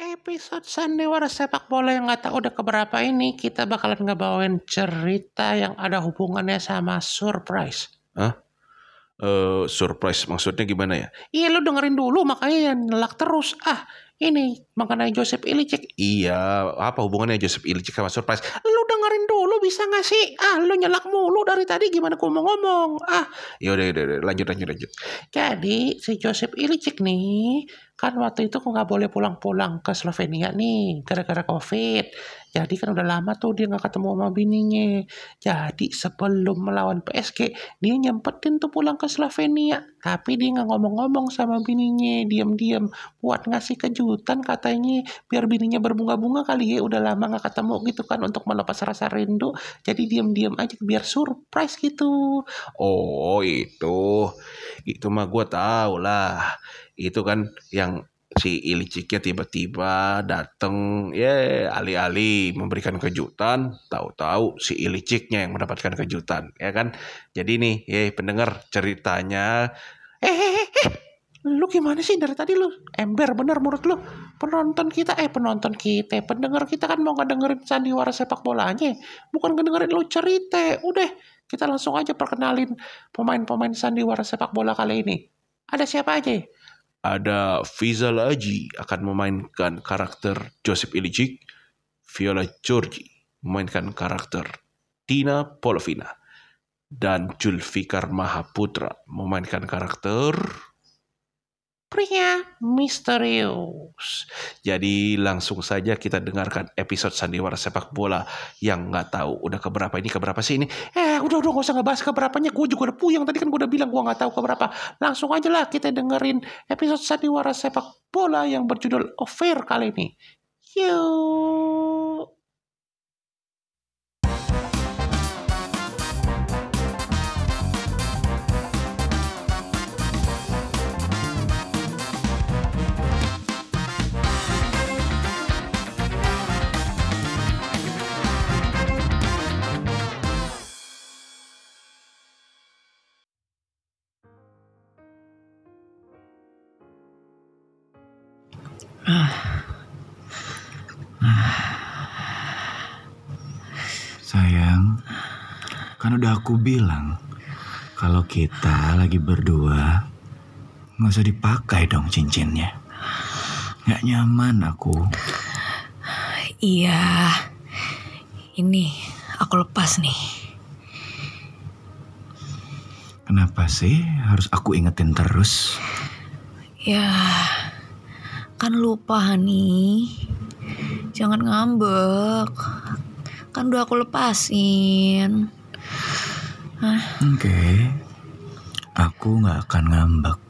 Episode Sandiwara sepak bola yang nggak tahu udah keberapa ini kita bakalan ngebawain cerita yang ada hubungannya sama surprise. Eh, surprise maksudnya gimana ya? Iya lu dengerin dulu makanya yang nelak terus. Ah ini mengenai Joseph Ilicic. Iya, apa hubungannya Joseph Ilicic sama surprise? Lu dengerin dulu bisa nggak sih? Ah lu nyelak mulu dari tadi gimana gua mau ngomong? Ah Ya udah, udah, udah, lanjut, lanjut, lanjut. Jadi si Joseph Ilicic nih kan waktu itu kok nggak boleh pulang-pulang ke Slovenia nih gara-gara COVID. Jadi kan udah lama tuh dia nggak ketemu sama bininya. Jadi sebelum melawan PSG dia nyempetin tuh pulang ke Slovenia. Tapi dia nggak ngomong-ngomong sama bininya, diam-diam buat ngasih kejutan katanya biar bininya berbunga-bunga kali ya udah lama nggak ketemu gitu kan untuk melepas rasa rindu. Jadi diam-diam aja biar surprise gitu. Oh, itu. Itu mah gua tahu lah. Itu kan yang si Iliciknya tiba-tiba dateng ya alih-alih memberikan kejutan tahu-tahu si Iliciknya yang mendapatkan kejutan ya kan jadi nih ya pendengar ceritanya Eh, eh, eh, eh. Lu gimana sih dari tadi lu? Ember bener menurut lu? Penonton kita, eh penonton kita, pendengar kita kan mau ngedengerin sandiwara sepak bolanya. Bukan ngedengerin lu cerita. Udah, kita langsung aja perkenalin pemain-pemain sandiwara sepak bola kali ini. Ada siapa aja? Ada Fizal Aji akan memainkan karakter Joseph Ilicic, Viola Georgi memainkan karakter Tina Polovina, dan Julfikar Mahaputra memainkan karakter Pria misterius. Jadi langsung saja kita dengarkan episode Sandiwara Sepak Bola yang nggak tahu udah keberapa ini keberapa sih ini. Eh, udah udah gak usah ngebahas keberapanya. Gue juga udah puyeng. Tadi kan gue udah bilang gue nggak tahu keberapa. Langsung aja lah kita dengerin episode Sandiwara Sepak Bola yang berjudul Affair kali ini. Yuk. Kan udah aku bilang kalau kita lagi berdua nggak usah dipakai dong cincinnya. Nggak nyaman aku. Iya, ini aku lepas nih. Kenapa sih harus aku ingetin terus? Ya, kan lupa nih. Jangan ngambek. Kan udah aku lepasin. Oke, aku nggak akan ngambek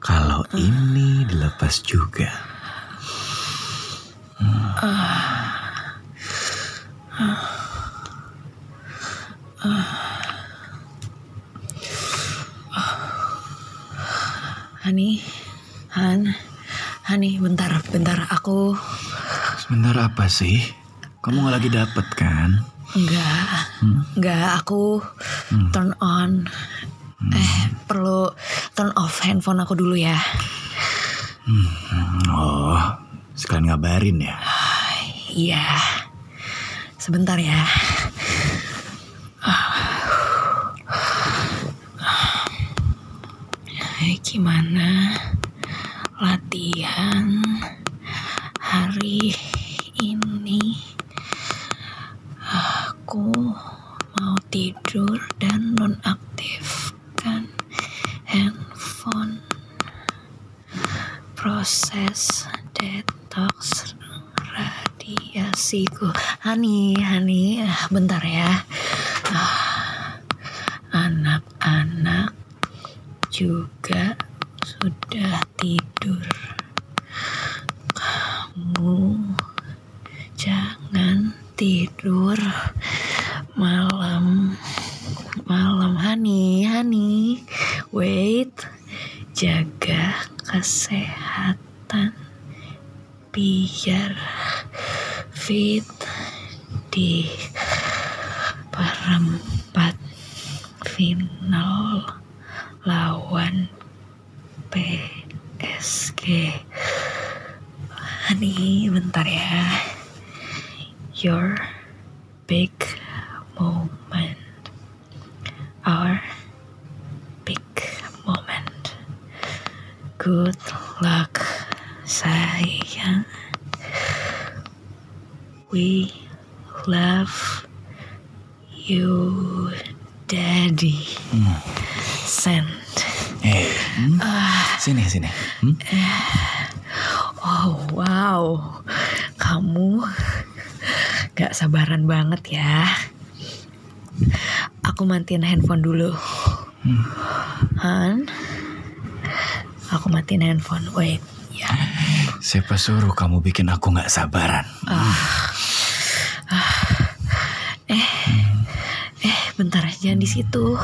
kalau ini dilepas juga. Hani, Han, Hani, bentar, bentar. Aku Sebentar apa sih? Kamu nggak lagi dapet kan? Enggak, enggak. Aku turn on. Eh, perlu turn off handphone aku dulu ya. Oh, sekalian ngabarin ya. Iya. Sebentar ya. Eh, Gimana latihan hari ini? Aku mau tidur dan nonaktifkan handphone. Proses detox radiasiku. Hani, Hani, ah, bentar ya. Ah, Anak-anak juga sudah tidur. Kamu jangan tidur malam malam Hani Hani wait jaga kesehatan biar fit di perempat final lawan PSG Honey, bentar ya. Your big moment. Our big moment. Good luck, sayang. We love you, Daddy. Send. Eh, hmm? sini sini. Hmm? Oh wow, kamu gak sabaran banget ya. Aku matiin handphone dulu. Han, aku matiin handphone. Wait, ya. Siapa suruh kamu bikin aku nggak sabaran? Eh, bentar, jangan di situ.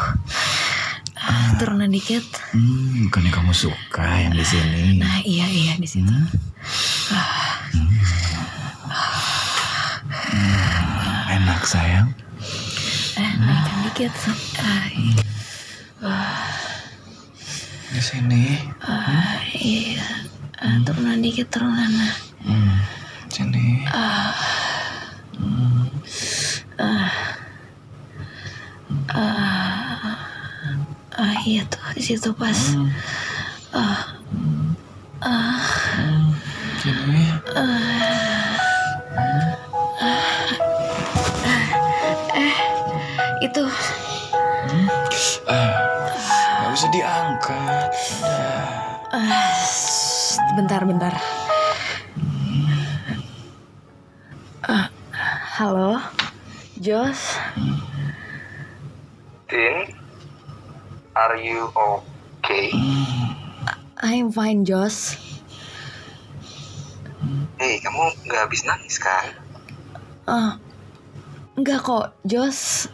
Ah, Turunan dikit. Hmm, bukannya kamu suka yang di sini? Nah, iya iya di situ. Enak sayang. Eh, naikkan dikit. Ah, Di sini. iya. Ah, turunan dikit, turunan. Hmm, sini. Ah, iya tuh di situ pas. Sini. Bentar, bentar. Ah, halo, Jos. Tin, are you okay? I'm fine, Jos. Hei, kamu nggak habis nangis kan? Ah, enggak kok, Jos.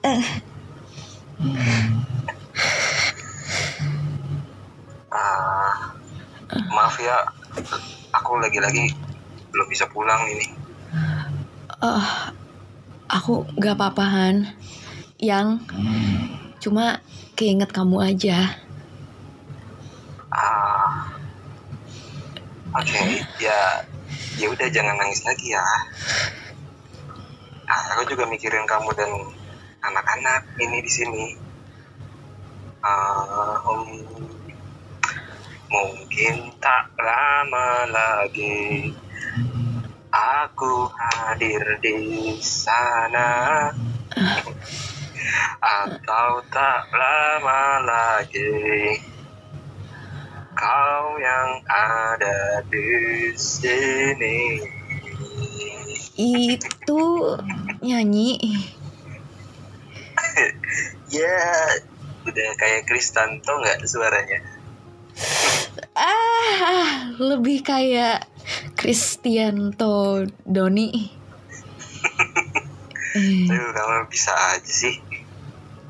Eh, Ah, maaf ya, aku lagi-lagi belum bisa pulang ini. eh, aku nggak apa-apa Han. Yang cuma keinget kamu aja. Ah, oke, ya, ya udah jangan nangis lagi ya. Ah, aku juga mikirin kamu dan anak-anak ini di sini. Ah, um, mungkin tak lama lagi aku hadir di sana. Atau tak lama lagi kau yang ada di sini. Itu nyanyi. Ya, udah kayak Kristanto nggak suaranya? Ah, lebih kayak Kristianto Doni. Aduh, kamu bisa aja sih.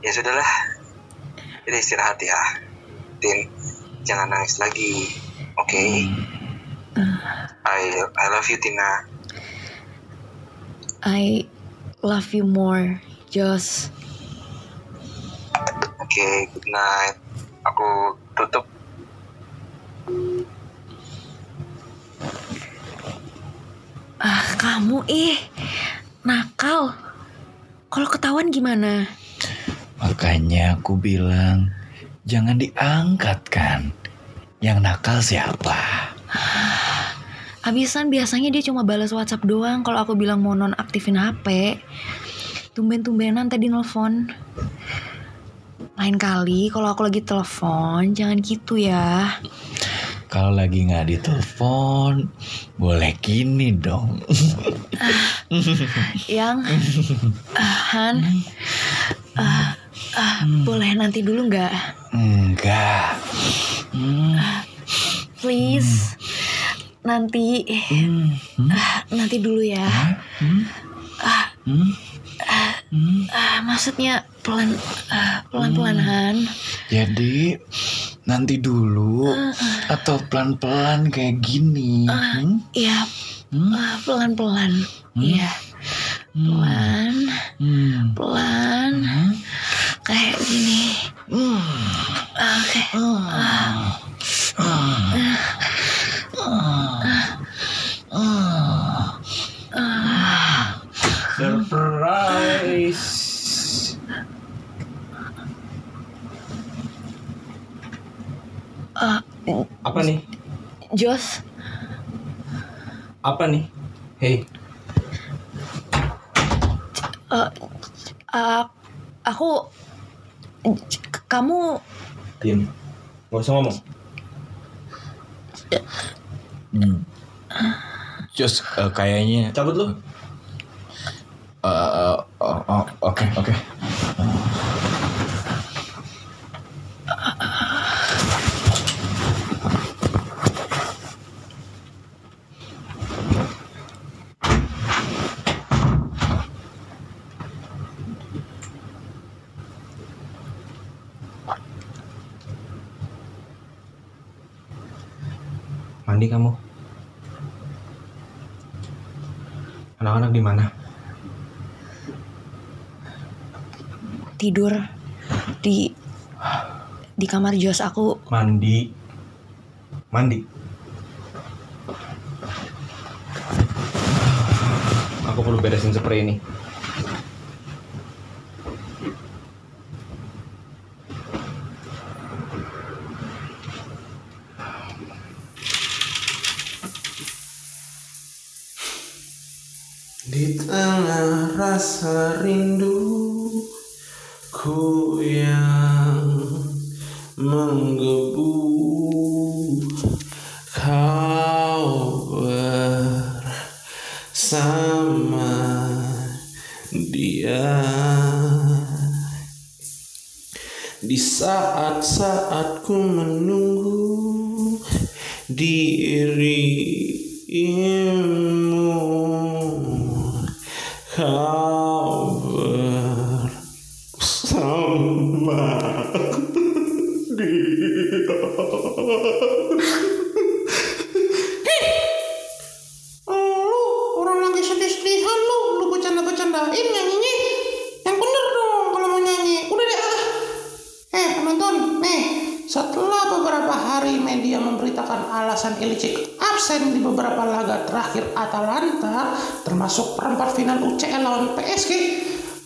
Ya sudahlah, jadi istirahat ya. Tin, jangan nangis lagi, oke? I I love you Tina. I love you more, Jos. Oke, good night. Aku tutup. Ah, kamu ih nakal. Kalau ketahuan gimana? Makanya aku bilang jangan diangkat kan. Yang nakal siapa? Abisan biasanya dia cuma balas WhatsApp doang kalau aku bilang mau nonaktifin HP. Tumben-tumbenan tadi nelfon. Lain kali kalau aku lagi telepon jangan gitu ya. Kalau lagi nggak ditelepon, boleh gini dong. Yang ah, Han ah, ah, boleh nanti dulu nggak? Enggak. Hmm, Please. Nanti hmm, hmm, ah, nanti dulu ya. hmm, hmm, hmm. Ah, maksudnya pelan ah, pelan-pelan Han. Jadi nanti dulu atau pelan-pelan kayak gini. Hmm? Iya, Hmm? ah, pelan-pelan. Iya. Pelan, Hmm. pelan. Hmm? Kayak gini. Hmm. Oke. Ah. Ah. Ah. Apa nih? Jos, Apa nih? Hei, eh, eh, aku, kamu, Tin. Gak usah ngomong. Hmm. Just eh, kayaknya cabut lu. Eh, eh, oh, oh, Oke, oke. Mandi kamu. Anak-anak di mana? Tidur di di kamar Jos aku. Mandi. Mandi. Aku perlu beresin spray ini. Di tengah rasa rindu di saat-saat ku menunggu dirimu. kau terakhir Atalanta termasuk perempat final UCL lawan PSG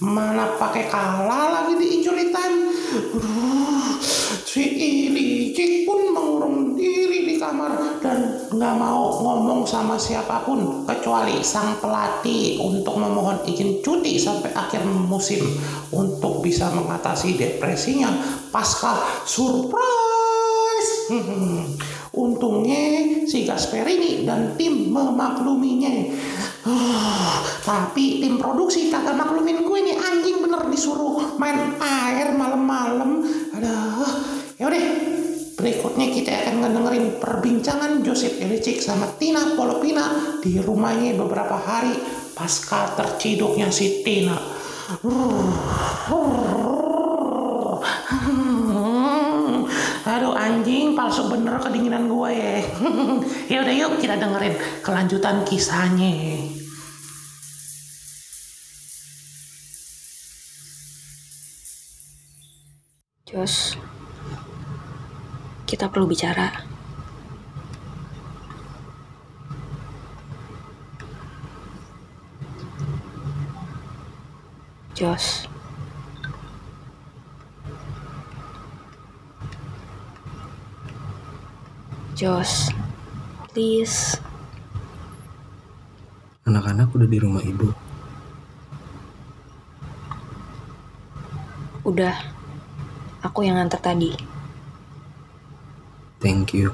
mana pakai kalah lagi di injury time Aduh, si Ilicic pun mengurung diri di kamar dan nggak mau ngomong sama siapa pun kecuali sang pelatih untuk memohon izin cuti sampai akhir musim untuk bisa mengatasi depresinya pasca surprise. Untungnya si Gasperini dan tim memakluminya. Ah, tapi tim produksi kagak maklumin gue nih anjing bener disuruh main air malam-malam. Aduh, yaudah Berikutnya kita akan ngedengerin perbincangan Joseph Ilicic sama Tina Polopina di rumahnya beberapa hari pasca terciduknya si Tina. Palsu bener kedinginan gue ya. ya udah yuk kita dengerin kelanjutan kisahnya. Jos, kita perlu bicara. Jos. Jos, please. Anak-anak udah di rumah ibu. Udah, aku yang nganter tadi. Thank you.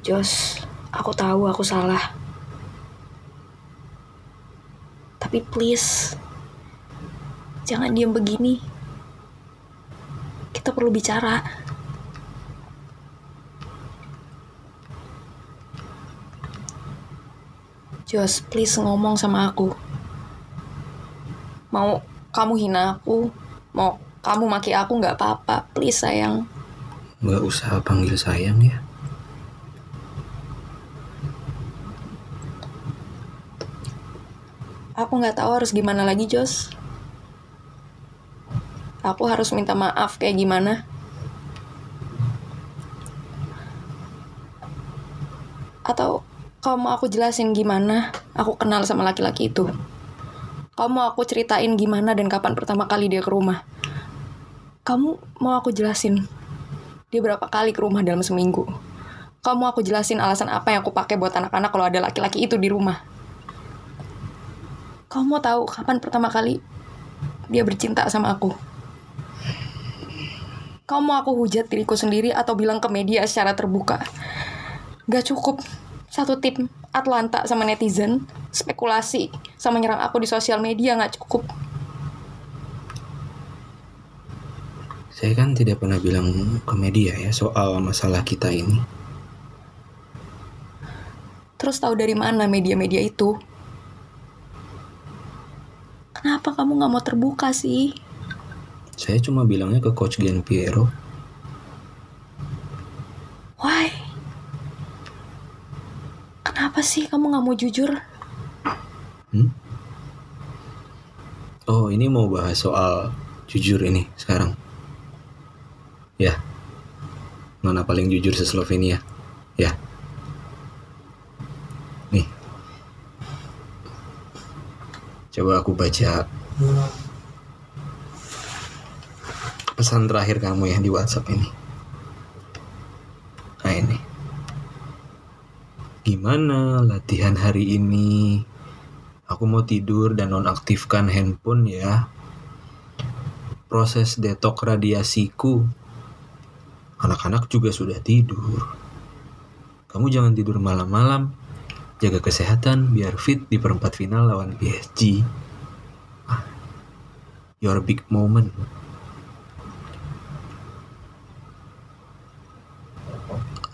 Jos, aku tahu aku salah. Tapi please, jangan diam begini. Kita perlu bicara. Jos, please ngomong sama aku. Mau kamu hina aku, mau kamu maki aku nggak apa-apa, please sayang. Gak usah panggil sayang ya. Aku nggak tahu harus gimana lagi, Jos. Aku harus minta maaf kayak gimana. Atau kamu mau aku jelasin gimana aku kenal sama laki-laki itu? Kamu mau aku ceritain gimana dan kapan pertama kali dia ke rumah? Kamu mau aku jelasin dia berapa kali ke rumah dalam seminggu? Kamu mau aku jelasin alasan apa yang aku pakai buat anak-anak kalau ada laki-laki itu di rumah? Kamu mau tahu kapan pertama kali dia bercinta sama aku? Kamu mau aku hujat diriku sendiri atau bilang ke media secara terbuka? Gak cukup. Satu tip Atlanta sama netizen, spekulasi, sama nyerang aku di sosial media gak cukup. Saya kan tidak pernah bilang ke media ya soal masalah kita ini. Terus tahu dari mana media-media itu? Kenapa kamu gak mau terbuka sih? Saya cuma bilangnya ke Coach Gian Piero. Why? Kenapa sih kamu gak mau jujur? Hmm? Oh, ini mau bahas soal jujur ini sekarang. Ya. Mana paling jujur se Slovenia? Ya. Nih. Coba aku baca pesan terakhir kamu ya di WhatsApp ini. Nah ini. Gimana latihan hari ini? Aku mau tidur dan nonaktifkan handphone ya. Proses detok radiasiku. Anak-anak juga sudah tidur. Kamu jangan tidur malam-malam. Jaga kesehatan biar fit di perempat final lawan PSG. Ah, Your big moment.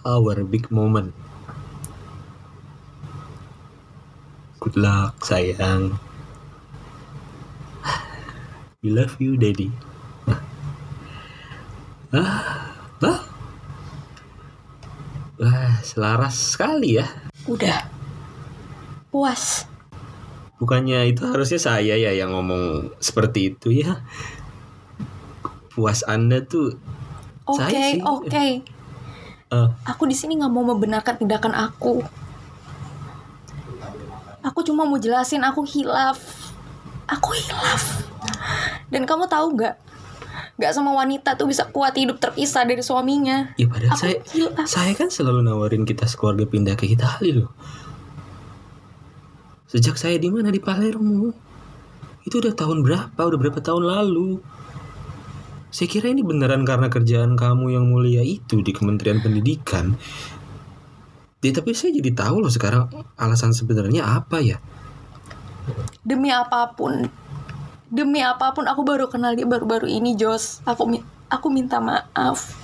Our big moment. Good luck, sayang. We love you, daddy. Ah, ah. Wah, selaras sekali ya. Udah. Puas. Bukannya itu harusnya saya ya yang ngomong seperti itu ya. Puas Anda tuh Oke, sih. oke. Eh, Aku di sini nggak mau membenarkan tindakan aku. Aku cuma mau jelasin aku hilaf. Aku hilaf. Dan kamu tahu nggak? Nggak sama wanita tuh bisa kuat hidup terpisah dari suaminya. ya padahal Aku saya hilaf. saya kan selalu nawarin kita sekeluarga pindah ke Itali loh. Sejak saya di mana di Palermo. Itu udah tahun berapa? Udah berapa tahun lalu? Saya kira ini beneran karena kerjaan kamu yang mulia itu di Kementerian Pendidikan. Ya, tapi saya jadi tahu loh sekarang alasan sebenarnya apa ya. Demi apa pun. Demi apa pun aku baru kenal dia baru-baru ini, Jos. Aku aku minta maaf.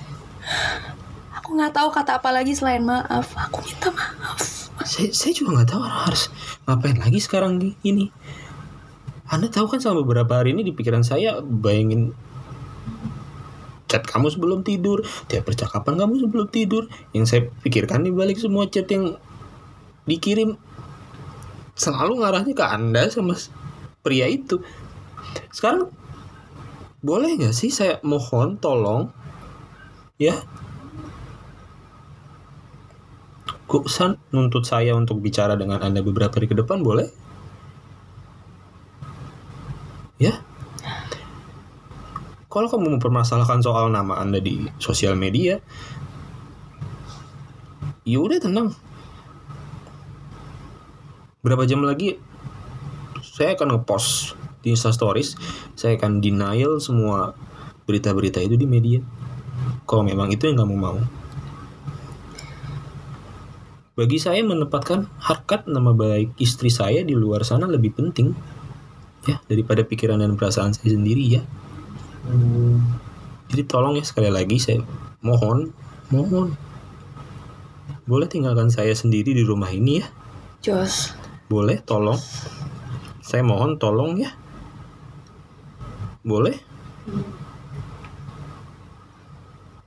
Aku nggak tahu kata apa lagi selain maaf. Aku minta maaf. Saya, saya juga nggak tahu harus ngapain lagi sekarang di ini. Anda tahu kan sama beberapa hari ini di pikiran saya bayangin chat kamu sebelum tidur, tiap percakapan kamu sebelum tidur. Yang saya pikirkan di balik semua chat yang dikirim selalu ngarahnya ke Anda sama pria itu. Sekarang boleh nggak sih saya mohon tolong ya Kok San nuntut saya untuk bicara dengan Anda beberapa hari ke depan boleh? Ya? Kalau kamu mempermasalahkan soal nama Anda di sosial media, ya udah tenang. Berapa jam lagi saya akan ngepost di Insta Stories, saya akan denial semua berita-berita itu di media. Kalau memang itu yang kamu mau. Bagi saya menempatkan harkat nama baik istri saya di luar sana lebih penting ya daripada pikiran dan perasaan saya sendiri ya. Jadi tolong ya sekali lagi saya mohon, mohon. Boleh tinggalkan saya sendiri di rumah ini ya? Jos, Boleh tolong. Saya mohon tolong ya. Boleh?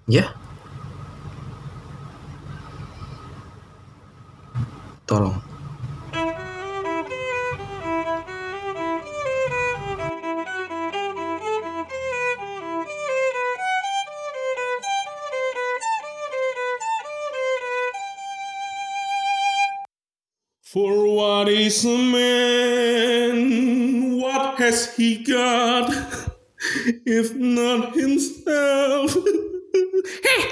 Ya. Tolong. Man? What has he got if not himself? Heh,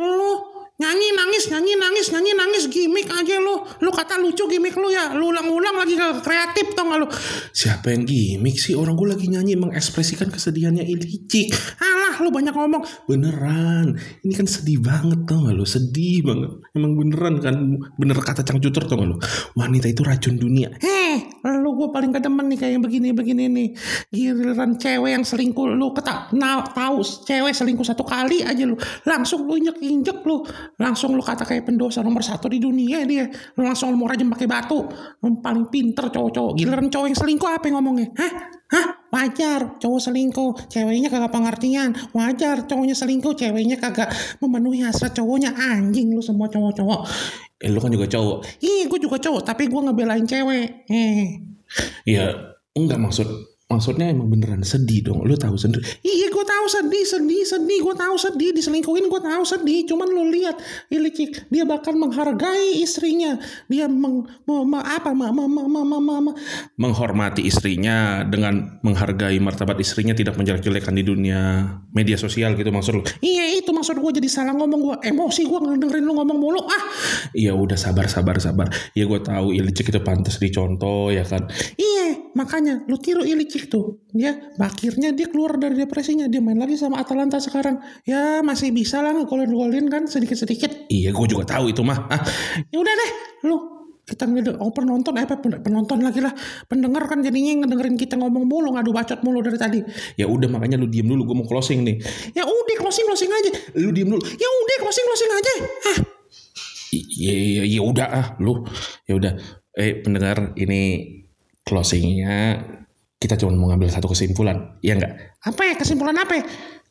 lu nyanyi nangis nyanyi nangis nyanyi nangis gimmick aja lu lu kata lucu gimmick lu ya lu ulang-ulang lagi ke kreatif tau gak lu Siapa yang gimmick sih? Orang gue lagi nyanyi mengekspresikan kesedihannya Ilicik. Alah lu banyak ngomong Beneran. Ini kan sedih banget tau gak lu? Sedih banget. Emang beneran kan? Bener kata Cangcuter tau gak lu? Wanita itu racun dunia. heh lu gue paling gak demen nih kayak yang begini-begini nih giliran cewek yang selingkuh lu kata nah, tahu cewek selingkuh satu kali aja lu langsung lu injek-injek lu langsung lu kata kayak pendosa nomor satu di dunia dia lu langsung lu mau rajam pakai batu lu paling pinter cowok-cowok giliran cowok yang selingkuh apa yang ngomongnya hah hah wajar cowok selingkuh ceweknya kagak pengertian wajar cowoknya selingkuh ceweknya kagak memenuhi hasrat cowoknya anjing lu semua cowok-cowok Eh lu kan juga cowok. Ih, gue juga cowok, tapi gue ngebelain cewek. Eh. Ya enggak maksud maksudnya emang beneran sedih dong. Lu tahu sendiri. Iya, gue tahu sedih, sedih, sedih. Gue tahu sedih, diselingkuhin gue tahu sedih. Cuman lu lihat, Ilicik, dia bahkan menghargai istrinya. Dia meng, me- apa, me- me- me- me- me- me- me- menghormati istrinya dengan menghargai martabat istrinya tidak menjelek-jelekan di dunia media sosial gitu maksud lu. Iya, itu maksud gue jadi salah ngomong gue. Emosi gue ngedengerin lu ngomong mulu. Ah, Ya udah sabar sabar sabar. Ya gue tahu Ilicik itu pantas dicontoh ya kan. iya, makanya lu tiru Ilicik tuh. Dia, akhirnya dia keluar dari depresinya. Dia main lagi sama Atalanta sekarang. Ya, masih bisa lah ngegolin-golin kan sedikit-sedikit. Iya gue juga tahu itu mah. Ah, Ya udah deh, lu kita ngede oh penonton eh penonton lagi lah pendengar kan jadinya ngedengerin kita ngomong mulu ngadu bacot mulu dari tadi ya udah makanya lu diem dulu gue mau closing nih. ya udah closing closing aja Lu diem dulu. ya udah closing closing aja ah Ya ya ya udah ah lu. Ya udah. Eh pendengar ini closingnya kita cuma mau ngambil satu kesimpulan. Iya enggak? apa ya kesimpulan apa ya?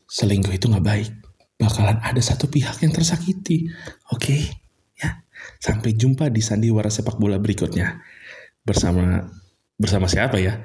selingkuh itu nggak baik. Bakalan ada satu pihak yang tersakiti. Oke, ya. Sampai jumpa di sandiwara sepak bola berikutnya. Bersama bersama siapa ya?